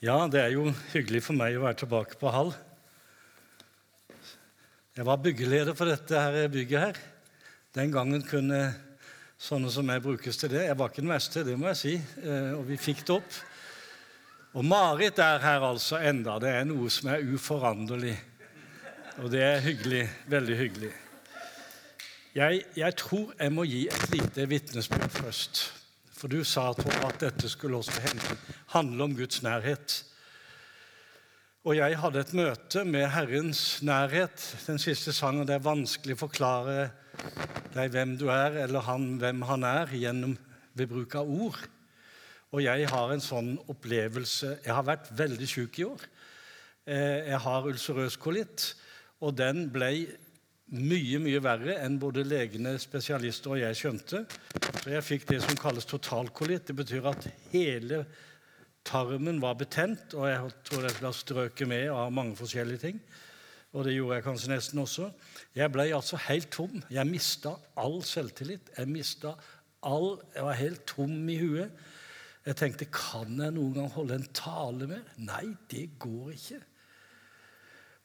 Ja, det er jo hyggelig for meg å være tilbake på Hall. Jeg var byggeleder for dette her bygget her. Den gangen kunne sånne som meg brukes til det. Jeg var ikke den verste, det må jeg si, eh, og vi fikk det opp. Og Marit er her altså enda. Det er noe som er uforanderlig. Og det er hyggelig. Veldig hyggelig. Jeg, jeg tror jeg må gi et lite vitnesbyrd først. For du sa Tor, at dette skulle også handle om Guds nærhet. Og jeg hadde et møte med Herrens nærhet. Den siste sangen det er vanskelig å forklare deg hvem du er, eller han, hvem han er, gjennom ved bruk av ord. Og jeg har en sånn opplevelse Jeg har vært veldig syk i år. Eh, jeg har ulcerøs kolitt, og den ble mye mye verre enn både legene, spesialister og jeg skjønte. Så jeg fikk det som kalles totalkolitt. Det betyr at hele tarmen var betent, og jeg tror jeg ble strøket med av mange forskjellige ting. Og det gjorde jeg kanskje nesten også. Jeg ble altså helt tom. Jeg mista all selvtillit. Jeg mista all Jeg var helt tom i huet. Jeg tenkte kan jeg noen gang holde en tale mer? Nei, det går ikke.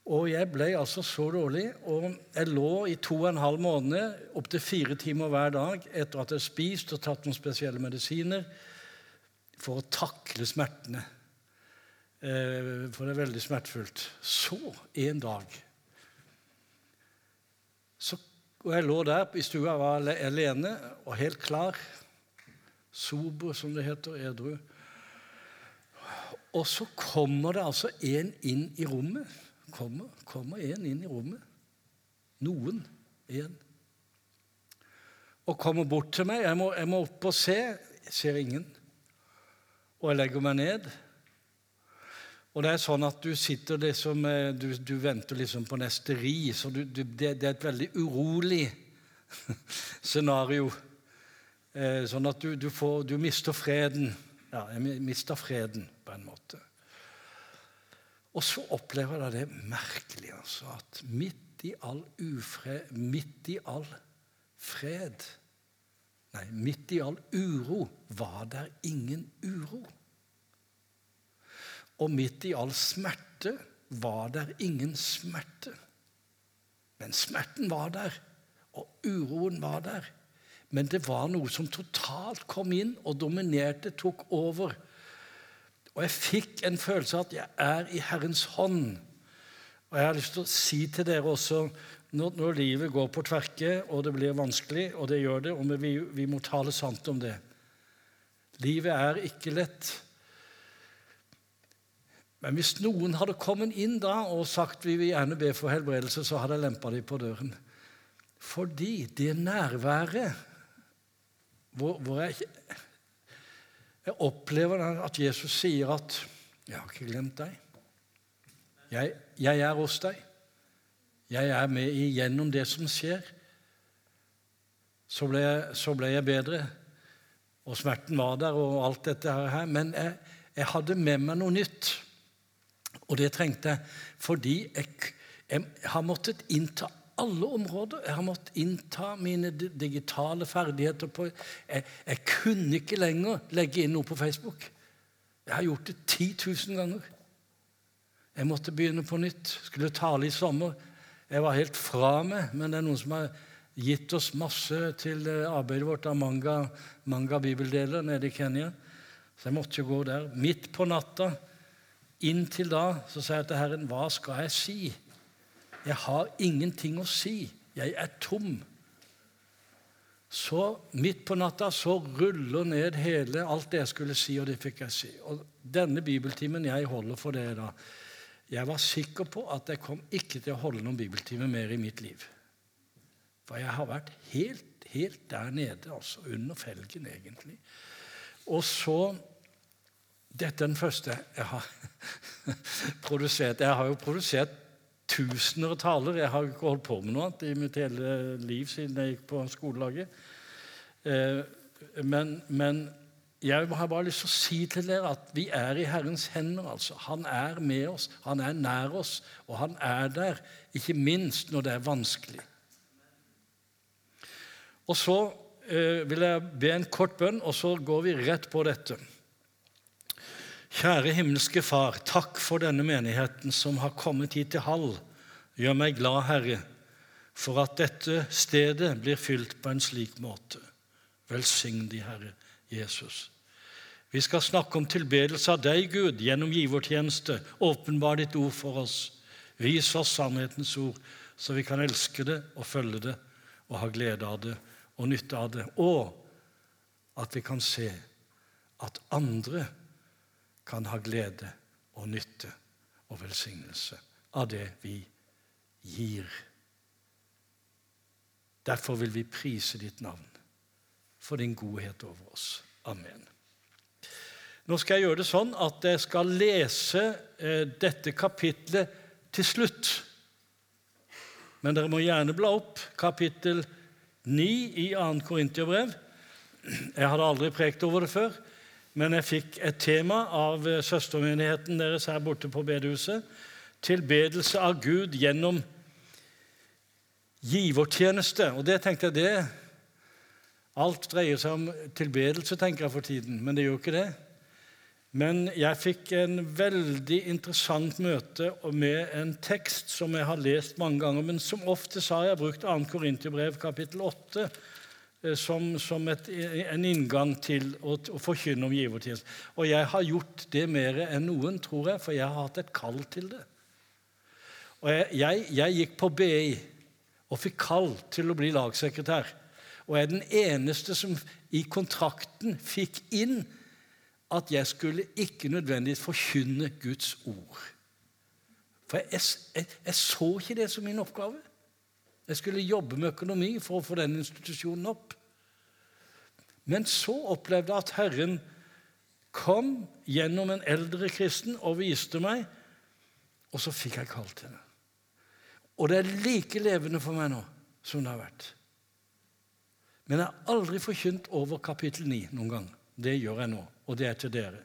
Og jeg ble altså så dårlig. Og jeg lå i to og en halv måned, opptil fire timer hver dag, etter at jeg spist og tatt noen spesielle medisiner, for å takle smertene. Eh, for det er veldig smertefullt. Så en dag så, Og jeg lå der i stua, var alene og helt klar. Sober, som det heter. Edru. Og så kommer det altså en inn i rommet kommer, kommer en inn i rommet. Noen. En. Og kommer bort til meg. Jeg må, jeg må opp og se. Jeg ser ingen. Og jeg legger meg ned. Og det er sånn at du sitter liksom Du, du venter liksom på neste ri. Så du, du, det, det, er et veldig urolig scenario. Eh, sånn at du, får, du mister freden. Ja, jeg mister freden, på en måte. Og så opplever jeg det merkelig altså, at midt i all ufred, midt i all fred Nei, midt i all uro var der ingen uro. Og midt i all smerte var der ingen smerte. Men smerten var der, og uroen var der. Men det var noe som totalt kom inn og dominerte, tok over. Og jeg fikk en følelse av at jeg er i Herrens hånd. Og jeg har lyst til å si til dere også når, når livet går på tverke, og det blir vanskelig, og det gjør det, og vi, vi må tale sant om det Livet er ikke lett. Men hvis noen hadde kommet inn da og sagt vi vil gjerne be for helbredelse, så hadde jeg lempa dem på døren. Fordi det nærværet hvor, hvor jeg jeg opplever at Jesus sier at 'Jeg har ikke glemt deg'. Jeg, jeg er hos deg. Jeg er med igjennom det som skjer. Så ble, jeg, så ble jeg bedre, og smerten var der, og alt dette her. Men jeg, jeg hadde med meg noe nytt, og det trengte jeg fordi jeg, jeg har måttet innta alle områder. Jeg har måttet innta mine digitale ferdigheter. på jeg, jeg, kunne ikke lenger legge inn noe på Facebook. Jeg har gjort det 10 000 ganger. Jeg måtte begynne på nytt. Skulle tale i sommer. Jeg var helt fra meg, men det er noen som har gitt oss masse til eh, arbeidet vårt av manga, manga bibeldeler nede i Kenya. Så jeg måtte jo gå der. Midt på natta, inntil da, så sa jeg til Herren, hva skal jeg si? Jeg har ingenting å si. Jeg er tom. Så midt på natta så ruller ned hele alt det jeg skulle si, og det fikk jeg si. Og denne bibeltimen jeg holder for det, da, jeg var sikker på at jeg kom ikke til å holde noen bibeltime mer i mitt liv. For jeg har vært helt, helt der nede, altså under felgen, egentlig. Og så Dette er den første jeg har produsert. Jeg har jo produsert tusener av taler. Jeg har ikke holdt på med noe annet i mitt hele liv siden jeg gikk på skolelaget. Eh, men, men, jeg har bare lyst til å si til dere at vi er i Herrens hender. altså. Han er med oss, han er nær oss, og han er der, ikke minst når det er vanskelig. Og Så eh, vil jeg be en kort bønn, og så går vi rett på dette. Kjære himmelske Far, takk for denne menigheten som har kommet hit til Hall. Gjør meg glad, Herre, for at dette stedet blir fylt på en slik måte. Velsign de, Herre Jesus. Vi skal snakke om tilbedelse av deg, Gud, gjennom givertjeneste. Åpenbar ditt ord for oss. Vis oss sannhetens ord, så vi kan elske det og følge det og ha glede av det og nytte av det. Og at vi kan se at andre kan ha glede og nytte og velsignelse av det vi gir. Derfor vil vi prise ditt navn for din godhet over oss. Amen. Nå skal jeg gjøre det sånn at jeg skal lese eh, dette kapitlet til slutt. Men dere må gjerne bla opp kapittel 9 i 2. Korintiabrev. Jeg hadde aldri prekt over det før, men jeg fikk et tema av eh, søstermenigheten deres her borte på bedehuset. Tilbedelse av Gud gjennom givertjeneste. Og det tenkte jeg det Alt dreier seg om tilbedelse, tenker jeg for tiden, men det gjør ikke det. Men jeg fikk en veldig interessant møte med en tekst som jeg har lest mange ganger, men som ofte har jeg brukt 2. Korinterbrev kapittel 8 eh, som, som et, en inngang til å, å forkynne om givertjeneste. Og jeg har gjort det mer enn noen, tror jeg, for jeg har hatt et kall til det. Og jeg, jeg, jeg gikk på BI og fikk kall til å bli lagsekretær. Og jeg er den eneste som i kontrakten fikk inn at jeg skulle ikke nødvendigvis forkynne Guds ord. For jeg, jeg, jeg, så ikke det som min oppgave. Jeg skulle jobbe med økonomi for å få den institusjonen opp. Men så opplevde jeg at Herren kom gjennom en eldre kristen og viste meg, og så fikk jeg kalt det. Og det er like levende for meg nå som det har vært. Men jeg har aldri forkynt over kapittel 9 noen gang. Det gjør jeg nå og det er til dere.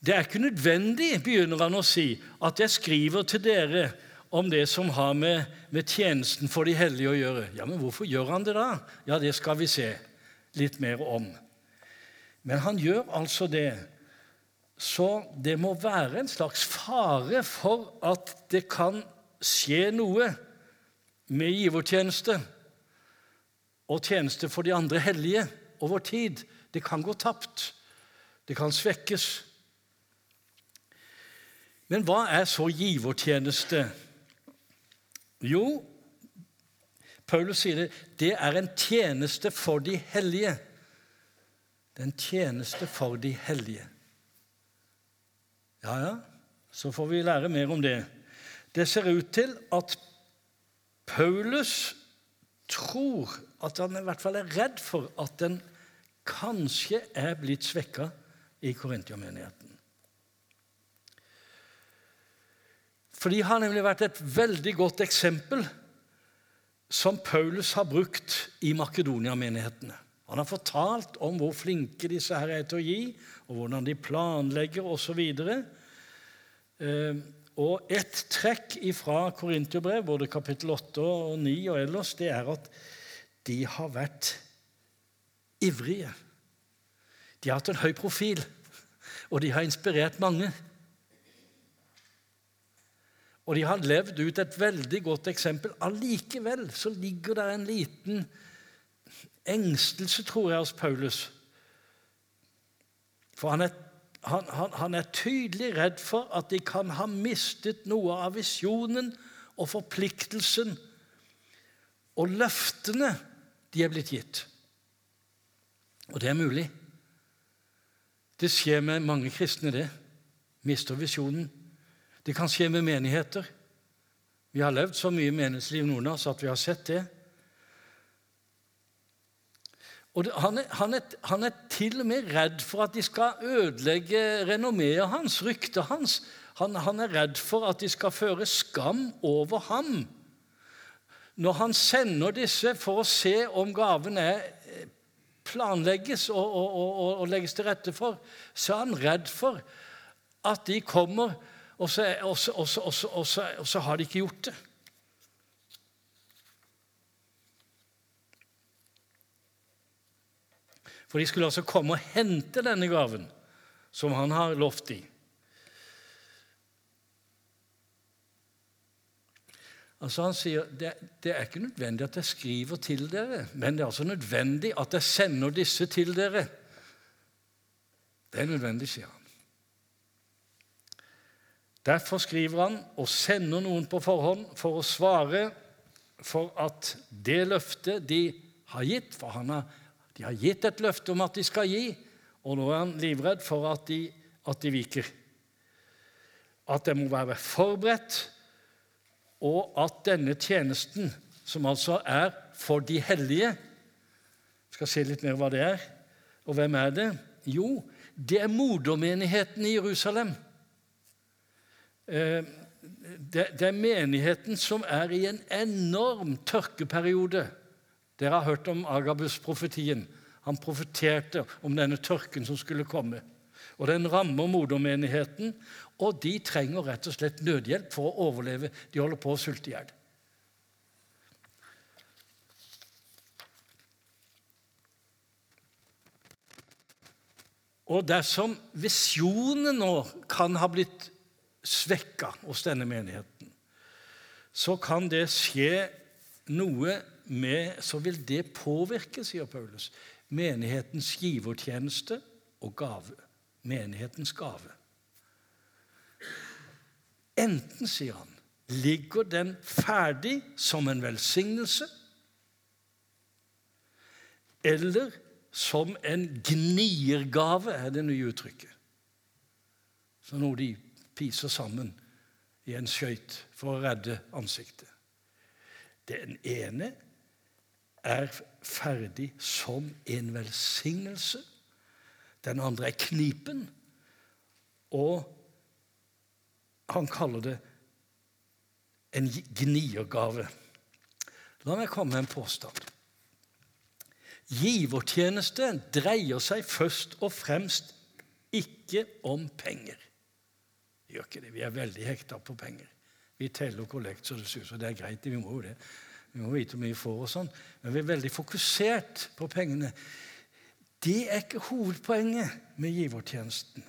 Det er ikke nødvendig, begynner han å si, at jeg skriver til dere om det som har med, med, tjenesten for de hellige å gjøre. Ja, Men hvorfor gjør han det da? Ja, det skal vi se litt mer om. Men han gjør altså det. Så det må være en slags fare for at det kan skje noe med givertjeneste og tjeneste for de andre hellige over tid. Det kan gå tapt. Det kan svekkes. Men hva er så givertjeneste? Jo, Paulus sier det, det er en tjeneste for de hellige. Det er en tjeneste for de hellige. Ja, ja, så får vi lære mer om det. Det ser ut til at Paulus tror at han i hvert fall er redd for at den kanskje er blitt svekka i Korintiamenigheten. For de har nemlig vært et veldig godt eksempel som Paulus har brukt i Makedonia-menighetene. Han har fortalt om hvor flinke disse her er til å gi, og hvordan de planlegger osv. Eh, og et trekk fra Korintiobrev, både kapittel 8 og 9 og ellers, det er at de har vært ivrige. De har hatt en høy profil, og de har inspirert mange. Og de har levd ut et veldig godt eksempel. Allikevel så ligger det en liten engstelse, tror jeg, hos Paulus. For han er, han, han, han er tydelig redd for at de kan ha mistet noe av visjonen og forpliktelsen og løftene de er blitt gitt. Og det er mulig. Det skjer med mange kristne, det. Mister visjonen. Det kan skje med menigheter. Vi har levd så mye menighetsliv, noen av oss, at vi har sett det. Og han, er, han, er, han, er, til og med redd for at de skal ødelegge renommeet hans, ryktet hans. Han, han er redd for at de skal føre skam over ham. Når han sender disse for å se om gaven er planlegges og, og, og, og, legges til rette for, så er han redd for at de kommer, og så, har de ikke gjort det. For de skulle altså komme og hente denne gaven som han har lovt i. Altså Han sier det, det er ikke nødvendig at jeg skriver til dere, men det er altså nødvendig at jeg sender disse til dere. Det er nødvendig, sier han. Derfor skriver han og sender noen på forhånd for å svare for at det løftet de har gitt For har, de har gitt et løfte om at de skal gi, og nå er han livredd for at de, at de viker. At de må være forberedt og at denne tjenesten, som altså er for de hellige skal se litt mer hva det er. Og hvem er det? Jo, det er modermenigheten i Jerusalem. Eh, det er menigheten som er i en enorm tørkeperiode. Dere har hørt om Agabus-profetien. Han profeterte om denne tørken som skulle komme. Og Den rammer modermenigheten, og de trenger rett og slett nødhjelp for å overleve. De holder på å sulte i hjel. Og dersom visjonen nå kan ha blitt svekka hos denne menigheten, så kan det skje noe med Så vil det påvirke, sier Paulus, menighetens givertjeneste og gave. Menighetens gave. Enten, sier han, ligger den ferdig som en velsignelse, eller som en gniergave, er det nye uttrykket. Så noe de piser sammen i en skøyt for å redde ansiktet. Den ene er ferdig som en velsignelse. Den andre er knipen. Og han kaller det en gniergave. La meg komme med en påstand. Givertjeneste dreier seg først og fremst ikke om penger. Vi gjør ikke det. Vi er veldig hekta på penger. Vi teller kollekt så det suser. Det er greit, vi må jo det. Vi må vite hvor mye vi får, og sånn. men vi er veldig fokusert på pengene. Det er ikke hovedpoenget med givertjenesten.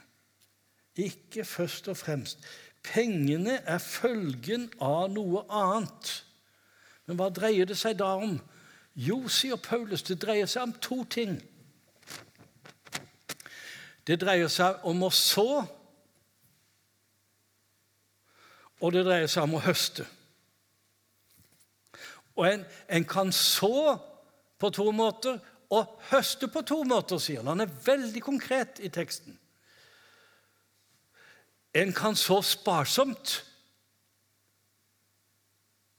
Ikke først og fremst. Pengene er følgen av noe annet. Men hva dreier det seg da om? Jo, sier Paulus, det dreier seg om to ting. Det dreier seg om å så, og det dreier seg om å høste. Og en, en kan så på to måter og høste på to måter, sier han. Han er veldig konkret i teksten. En kan så sparsomt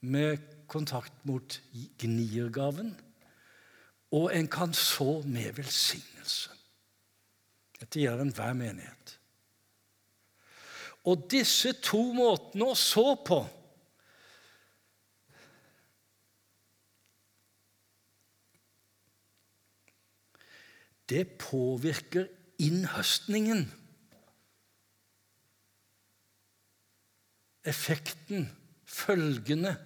med kontakt mot gniergaven, og en kan så med velsignelse. Dette gjelder enhver menighet. Og disse to måtene å så på Det påvirker innhøstningen effekten, følgende,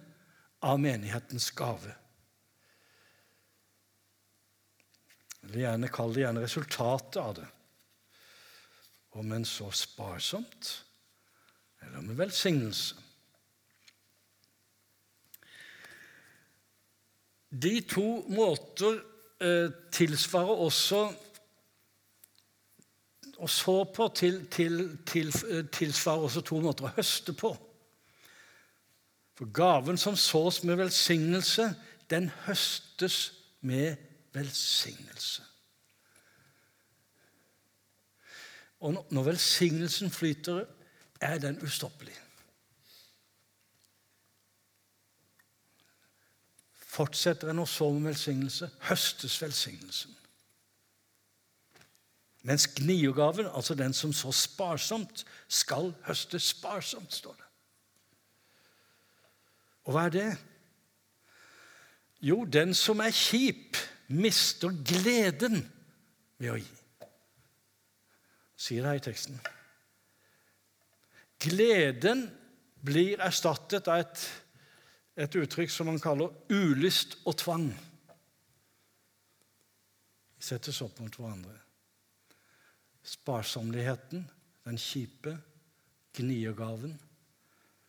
av menighetens gave. Eller gjerne kall det gjerne resultatet av det. Om en så sparsomt eller med velsignelse. De to måter eh, tilsvarer også å så på til, til, til, eh, tilsvarer også to måter å høste på. For gaven som sås med velsignelse, den høstes med velsignelse. Og når velsignelsen flyter, er den ustoppelig. Fortsetter en å så med velsignelse, høstes velsignelsen. Mens gniogaven, altså den som så sparsomt, skal høste sparsomt, står det. Og hva er det? Jo, den som er kjip, mister gleden ved å gi. Sier det her i teksten. Gleden blir erstattet av et, et uttrykk som man kaller ulyst og tvang. Vi settes opp mot hverandre. sparsomligheten, den kjipe gniergaven,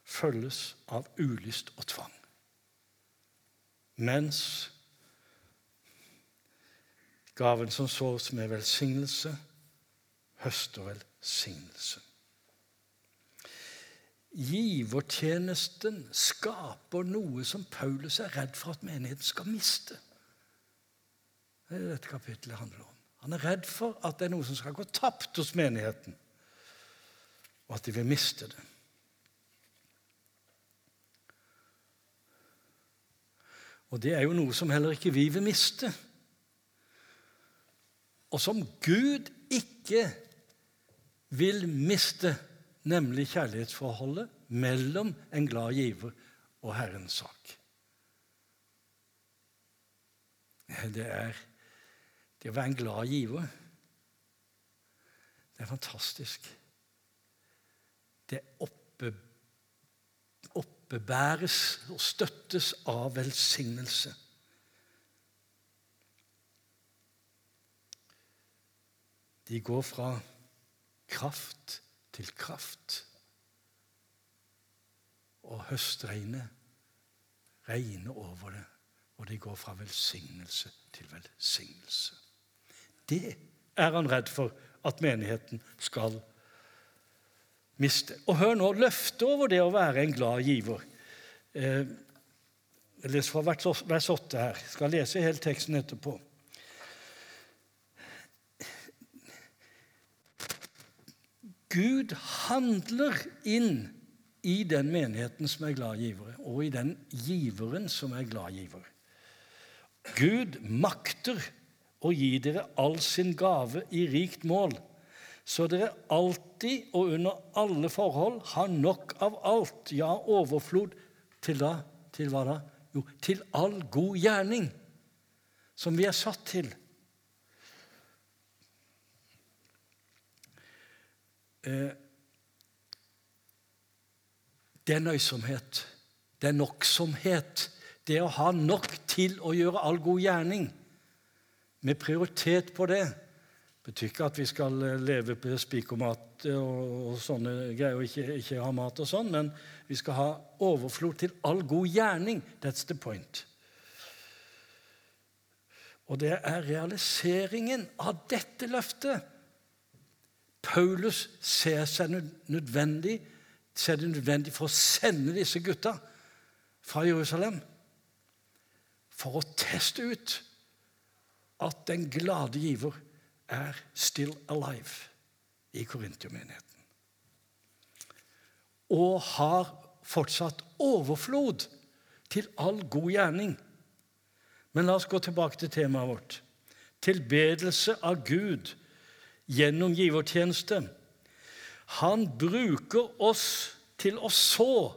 følges av ulyst og tvang. Mens gaven som sås med velsignelse, høster velsignelse. Givertjenesten skaper noe som Paulus er redd for at menigheten skal miste. Det er det dette kapittelet handler om. Han er redd for at det er noe som skal gå tapt hos menigheten, og at de vil miste det. Og det er jo noe som heller ikke vi vil miste. Og som Gud ikke vil miste nemlig kjærlighetsforholdet mellom en glad giver og Herrens sak. Det er det å være en glad giver. Det er fantastisk. Det oppe, oppebæres og støttes av velsignelse. De går fra kraft til kraft. Og høstregnet regner over det, og det går fra velsignelse til velsignelse. Det er han redd for at menigheten skal miste. Og hør nå løftet over det å være en glad giver. Eh, jeg leser fra vers 8 her. Jeg skal lese hele teksten etterpå. Gud handler inn i den menigheten som er glad givere, og i den giveren som er glad giver. Gud makter å gi dere all sin gave i rikt mål, så dere alltid og under alle forhold har nok av alt, ja, overflod, til da, til hva da? Jo, til all god gjerning som vi er satt til. Det er nøysomhet. Det er noksomhet. Det å ha nok til å gjøre all god gjerning, med prioritet på det, betyr ikke at vi skal eh, leve på spikermat og, og sånne greier og ikke, ikke, ha mat og sånn, men vi skal ha overflod til all god gjerning. That's the point. Og det er realiseringen av dette løftet Paulus ser seg nødvendig, ser det nødvendig for å sende disse gutta fra Jerusalem for å teste ut at den glade giver er still alive i Korintiumenigheten. Og har fortsatt overflod til all god gjerning. Men la oss gå tilbake til temaet vårt. Tilbedelse av Gud gjennom givertjeneste. Han bruker oss til å så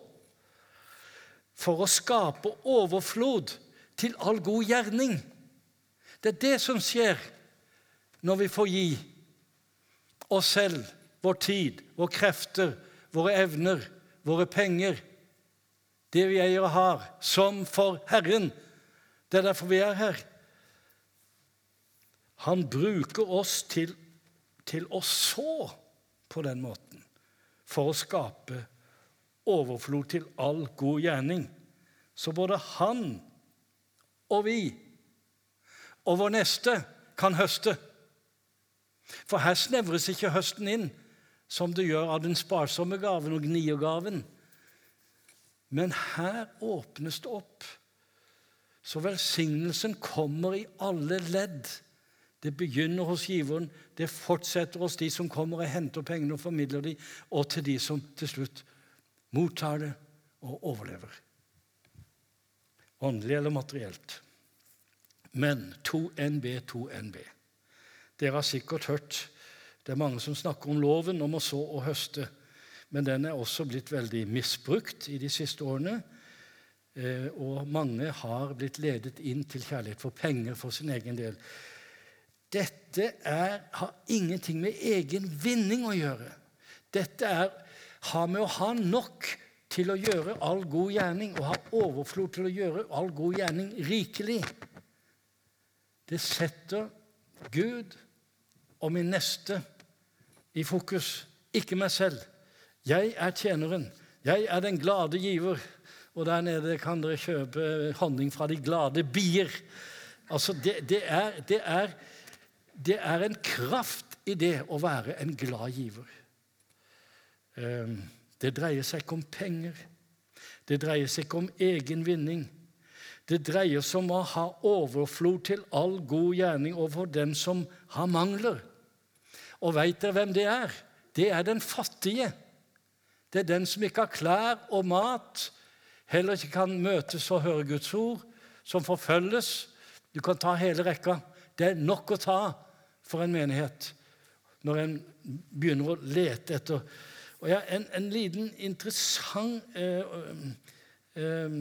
for å skape overflod til all god gjerning. Det er det som skjer når vi får gi oss selv, vår tid, våre krefter, våre evner, våre penger, det vi eier og har, som for Herren. Det er derfor vi er her. Han bruker oss til til å så på den måten for å skape overflod til all god gjerning. Så både han og vi og vår neste kan høste. For her snevres ikke høsten inn som det gjør av den sparsomme gaven og gniergaven. Men her åpnes det opp, så velsignelsen kommer i alle ledd det begynner hos giveren, det fortsetter hos de som kommer og henter pengene og formidler dem, og til de som til slutt mottar det og overlever. Åndelig eller materielt. Men 2NB, 2NB. Dere har sikkert hørt det er mange som snakker om loven om å så og høste. Men den er også blitt veldig misbrukt i de siste årene. Eh, og mange har blitt ledet inn til kjærlighet for penger for sin egen del. Dette er, har ingenting med egen vinning å gjøre. Dette er, har med å ha nok til å gjøre all god gjerning og ha overflod til å gjøre all god gjerning rikelig. Det setter Gud og min neste i fokus. Ikke meg selv. Jeg er tjeneren. Jeg er den glade giver. Og der nede kan dere kjøpe honning fra de glade bier. Altså, det, det, er, det, er, det er en kraft i det å være en glad giver. Ehm, det dreier seg ikke om penger. Det dreier seg ikke om egen vinning. Det dreier seg om å ha overflod til all god gjerning overfor dem som har mangler. Og veit dere hvem det er? Det er den fattige. Det er den som ikke har klær og mat, heller ikke kan møtes og høre Guds ord, som forfølges. Du kan ta hele rekka. Det er nok å ta for en menighet når en begynner å lete etter og ja, en, en liten interessant eh, eh,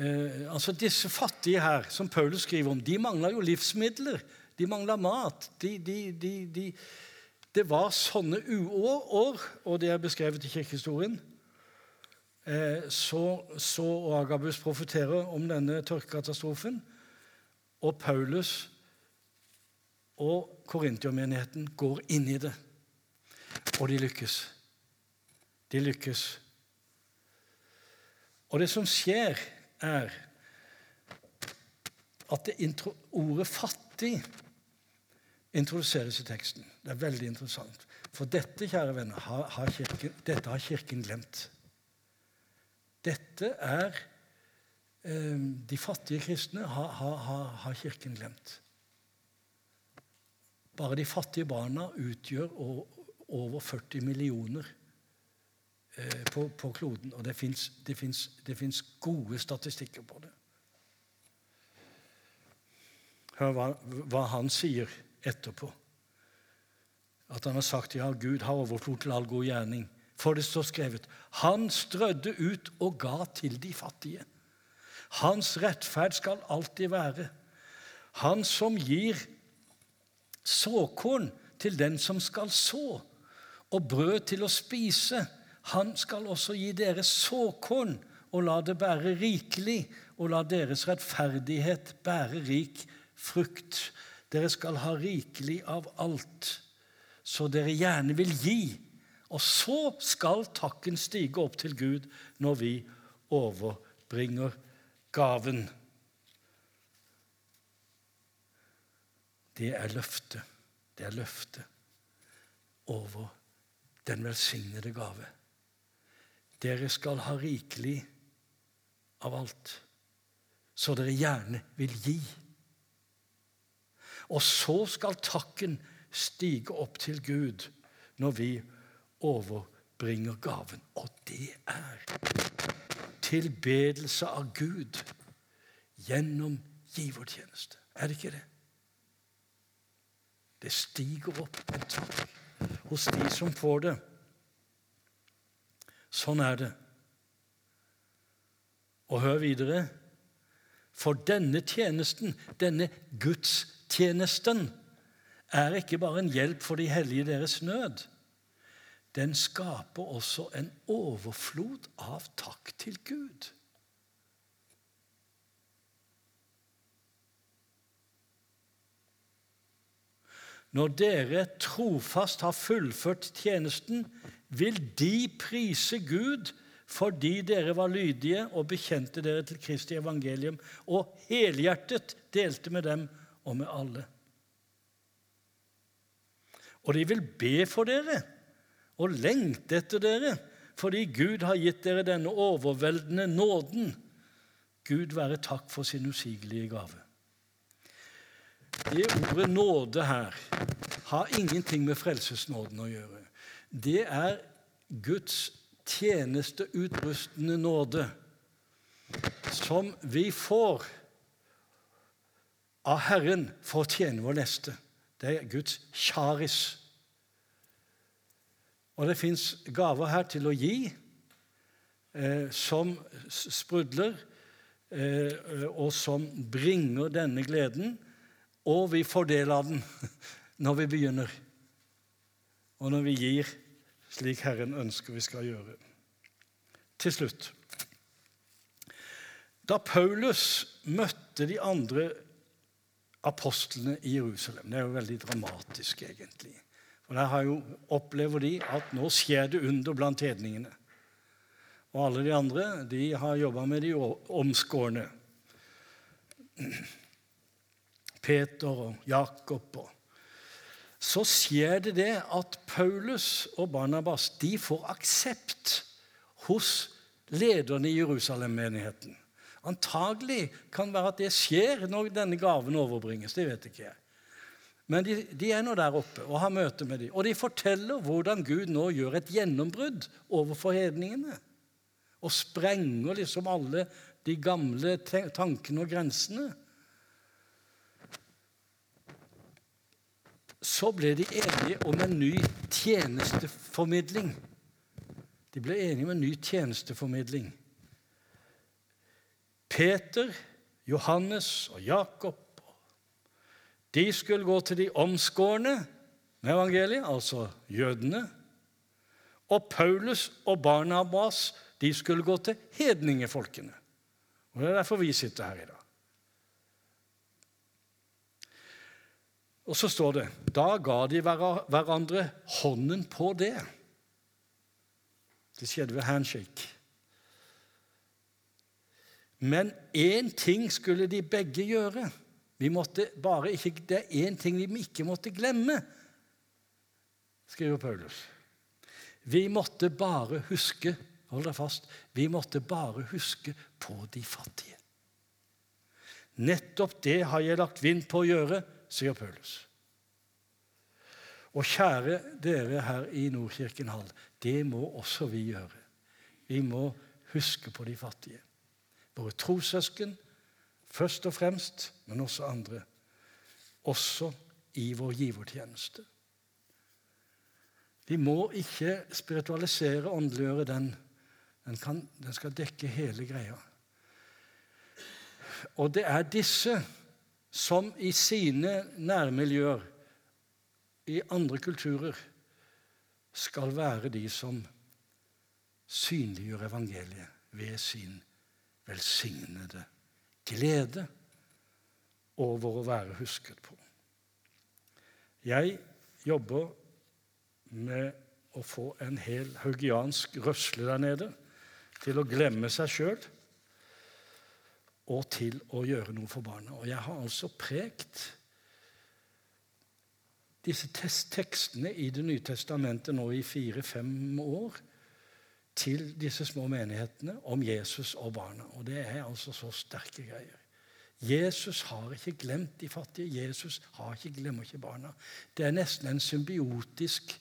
eh, altså Disse fattige her, som Paulus skriver om, de mangla jo livsmidler. De mangla mat. De, de, de, det var sånne uår, og det er beskrevet i kirkehistorien. Eh, så, så Agabus profeterer om denne tørkekatastrofen, og Paulus og korintiomenigheten går inn i det. Og de lykkes. De lykkes. Og det som skjer, er at det ordet 'fattig' introduseres i teksten. Det er veldig interessant. For dette, kjære venner, har, har kirken, dette har Kirken glemt. Dette er eh, De fattige kristne har, har, har Kirken glemt. Bare de fattige barna utgjør over 40 millioner eh, på, på, kloden. Og det fins gode statistikker på det. Hør hva, hva, han sier etterpå. At han har sagt ja, Gud har overflod til all god gjerning. For det står skrevet Han strødde ut og ga til de fattige. Hans rettferd skal alltid være. Han som gir såkorn til den som skal så og brød til å spise. Han skal også gi dere såkorn og la det bære rikelig, og la deres rettferdighet bære rik frukt. Dere skal ha rikelig av alt, så dere gjerne vil gi. Og så skal takken stige opp til Gud når vi overbringer gaven. Det er løftet. Det er løftet over den velsignede gave. Dere skal ha rikelig av alt, så dere gjerne vil gi. Og så skal takken stige opp til Gud når vi overbringer gaven. Og det er tilbedelse av Gud gjennom givertjeneste. Er det ikke det? Det stiger opp en takk hos de som får det. Sånn er det. Og hør videre. For denne tjenesten, denne gudstjenesten, er ikke bare en hjelp for de hellige deres nød. Den skaper også en overflod av takk til Gud. Når dere trofast har fullført tjenesten, vil de prise Gud fordi dere var lydige og bekjente dere til Kristi evangelium og helhjertet delte med dem og med alle. Og de vil be for dere og lengte etter dere fordi Gud har gitt dere denne overveldende nåden. Gud være takk for sin usigelige gave. Det ordet 'nåde' her har ingenting med frelsesnåden å gjøre. Det er Guds tjenesteutrustende nåde som vi får av Herren for å tjene vår neste. Det er Guds charis. Og det fins gaver her til å gi eh, som sprudler, eh, og som bringer denne gleden og vi får del av den når vi begynner, og når vi gir slik Herren ønsker vi skal gjøre. Til slutt Da Paulus møtte de andre apostlene i Jerusalem Det er jo veldig dramatisk, egentlig. For der har jo, opplever de at nå skjer det under blant hedningene. Og alle de andre de har jobba med de omskårne. Peter og Jakob. Og. Så skjer det det at Paulus og Barnabas de får aksept hos lederne i Jerusalem-menigheten. Antagelig kan være at det skjer når denne gaven overbringes. Det vet ikke jeg. Men de, de, er nå der oppe og har møte med dem. Og de forteller hvordan Gud nå gjør et gjennombrudd overfor hedningene. Og sprenger liksom alle de gamle tankene og grensene. Så ble de enige om en ny tjenesteformidling. De ble enige om en ny tjenesteformidling. Peter, Johannes og Jakob de skulle gå til de omskårne med evangeliet, altså jødene. Og Paulus og Barnabas de skulle gå til hedningefolkene. Og Det er derfor vi sitter her i dag. Og så står det da ga de hverandre hånden på det. Det skjedde ved handshake. Men én ting skulle de begge gjøre. Vi måtte bare ikke, Det er én ting vi ikke måtte glemme, skriver Paulus. Vi måtte bare huske hold deg fast, vi måtte bare huske på de fattige. Nettopp det har jeg lagt vind på å gjøre, sier Paulus. Og kjære dere her i Nordkirken Hall, det må også vi gjøre. Vi må huske på de fattige. Våre trossøsken, først og fremst, men også andre. Også i vår givertjeneste. Vi må ikke spiritualisere, åndeliggjøre den. Den, kan, den skal dekke hele greia. Og det er disse som i sine nærmiljøer, i andre kulturer, skal være de som synliggjør evangeliet ved sin velsignede glede over å være husket på. Jeg jobber med å få en hel haugiansk røsle der nede til å glemme seg sjøl og til å gjøre noe for barna. Og jeg har altså prekt disse tekstene i Det nye testamentet nå i fire-fem år til disse små menighetene om Jesus og barna. Og det er altså så sterke greier. Jesus har ikke glemt de fattige. Jesus har ikke glemmer ikke barna. Det er nesten en symbiotisk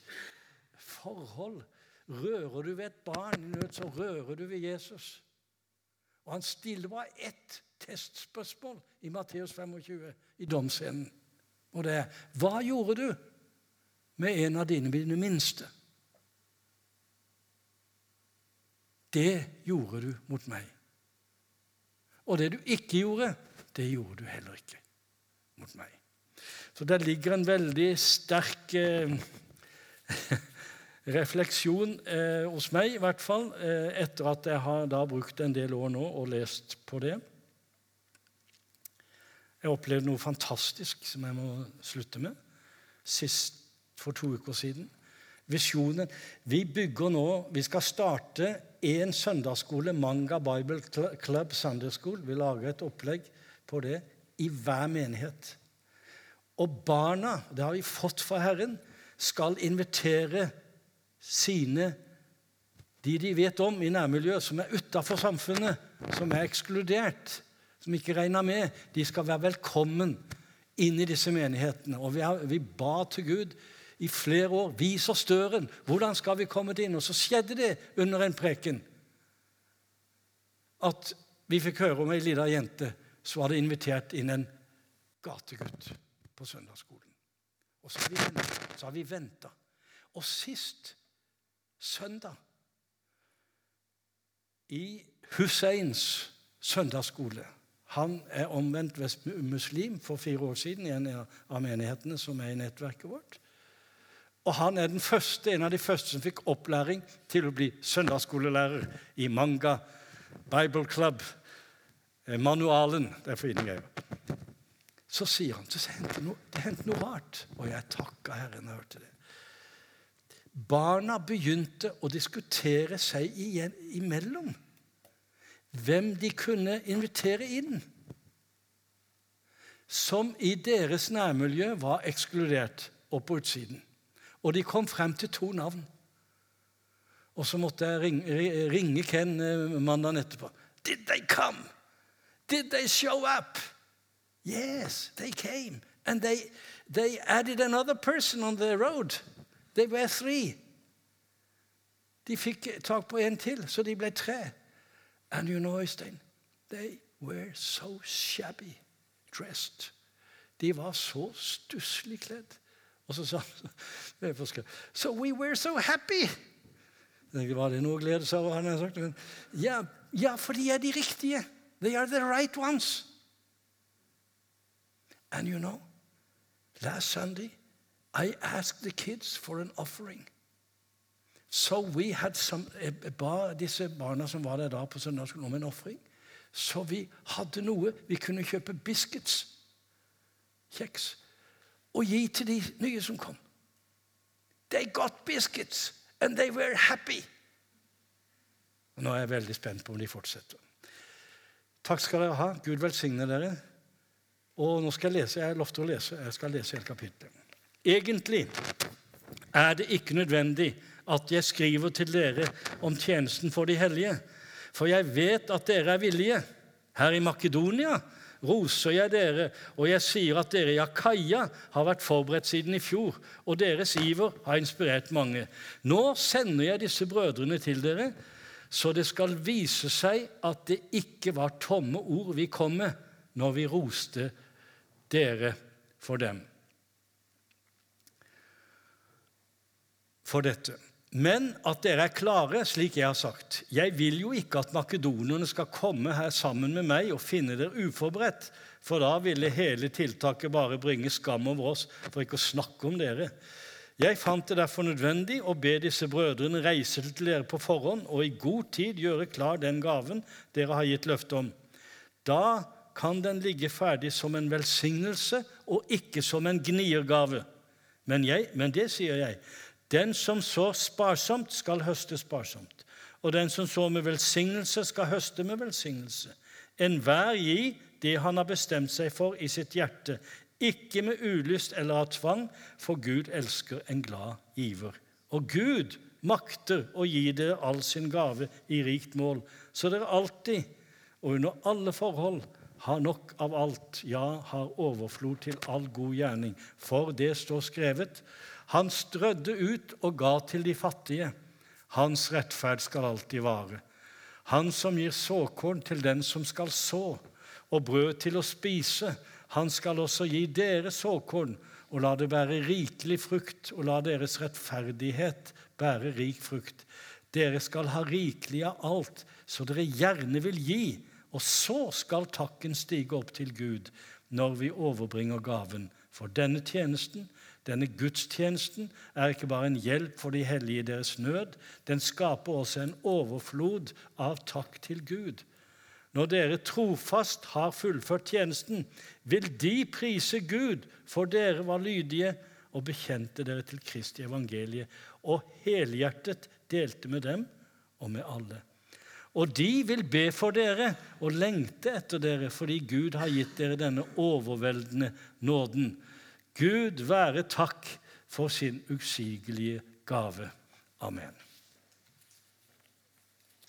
forhold. Rører du ved et barn i nød, så rører du ved Jesus. Og han stiller bare ett testspørsmål i Matteus 25, i domsscenen. Og det er Hva gjorde du med en av dine, dine minste? Det gjorde du mot meg. Og det du ikke gjorde, det gjorde du heller ikke mot meg. Så der ligger en veldig sterk eh, refleksjon eh, hos meg, i hvert fall, eh, etter at jeg har da brukt en del år nå og lest på det. Jeg opplevde noe fantastisk som jeg må slutte med, sist for to uker siden. Visjonen Vi bygger nå Vi skal starte en søndagsskole, Manga Bible Club Sunday School. Vi lager et opplegg på det i hver menighet. Og barna, det har vi fått fra Herren, skal invitere sine de de vet om i nærmiljøet, som er utafor samfunnet, som er ekskludert, som ikke regner med, de skal være velkommen inn i disse menighetene. Og vi, har, vi ba til Gud i flere år. Vis oss døren. Hvordan skal vi komme inn? Og så skjedde det under en preken at vi fikk høre om ei lita jente som hadde invitert inn en gategutt på søndagsskolen. Og så har vi venta. Og sist søndag i Husseins søndagsskole Han er omvendt muslim for fire år siden i en av menighetene som er i nettverket vårt. Og han er den første, en av de første som fikk opplæring til å bli søndagsskolelærer i Manga Bible Club. Eh, manualen. Det er jeg greier. Så sier han så det hendte noe, det noe rart. Og jeg takka Herren jeg hørte det. Barna begynte å diskutere seg igjen imellom hvem de kunne invitere inn, som i deres nærmiljø var ekskludert opp på utsiden. Og de kom frem til to navn. Og så måtte jeg ringe, ringe Ken eh, mandagen etterpå. Did they come? Did they show up? Yes, they came. And they, they added another person on the road. They were three. De fikk tak på en til, så de ble tre. And you know, Øystein, they were so shabby dressed. De var så stusslig kledd. Og så sa han So we were so happy. Var det noe å glede seg over? Ja, ja, for de er de riktige. They are the right ones. And you know, last Sunday I asked the kids for an offering. So we had some, jeg ba disse barna som var der da på søndagsskolen, om en ofring. Så vi hadde noe. Vi kunne kjøpe biscuits, kjeks, og gi til de nye som kom. They got biscuits, and they were happy. Og nå er jeg veldig spent på om de fortsetter. Takk skal dere ha. Gud velsigne dere. Og nå skal jeg lese. Jeg lovte å lese. Jeg skal lese hele kapittelet. Egentlig er det ikke nødvendig at jeg skriver til dere om tjenesten for de hellige, for jeg vet at dere er villige. Her i Makedonia roser jeg dere, og jeg sier at dere i Akaia har vært forberedt siden i fjor, og deres iver har inspirert mange. Nå sender jeg disse brødrene til dere, så det skal vise seg at det ikke var tomme ord vi kom med når vi roste dere for dem. For dette. Men at dere er klare, slik jeg har sagt. Jeg vil jo ikke at makedonerne skal komme her sammen med meg og finne dere uforberedt, for da ville hele tiltaket bare bringe skam over oss, for ikke å snakke om dere. Jeg fant det derfor nødvendig å be disse brødrene reise til dere på forhånd og i god tid gjøre klar den gaven dere har gitt løfte om. Da kan den ligge ferdig som en velsignelse og ikke som en gniergave. Men, jeg, men det sier jeg. Den som sår sparsomt, skal høste sparsomt. Og den som sår med velsignelse, skal høste med velsignelse. Enhver gi det han har bestemt seg for i sitt hjerte, ikke med ulyst eller av tvang, for Gud elsker en glad giver. Og Gud makter å gi dere all sin gave i rikt mål, så dere alltid og under alle forhold har nok av alt, ja, har overflod til all god gjerning. For det står skrevet:" Han strødde ut og ga til de fattige. Hans rettferd skal alltid vare. Han som gir såkorn til den som skal så, og brød til å spise, han skal også gi dere såkorn og la det bære rikelig frukt, og la deres rettferdighet bære rik frukt. Dere skal ha rikelig av alt, så dere gjerne vil gi, og så skal takken stige opp til Gud når vi overbringer gaven. For denne tjenesten, denne gudstjenesten, er ikke bare en hjelp for de hellige i deres nød, den skaper også en overflod av takk til Gud. Når dere trofast har fullført tjenesten, vil de prise Gud, for dere var lydige og bekjente dere til Kristi evangelie, og helhjertet delte med dem og med alle. Og de vil be for dere og lengte etter dere, fordi Gud har gitt dere denne overveldende nåden. Gud være takk for sin usigelige gave. Amen.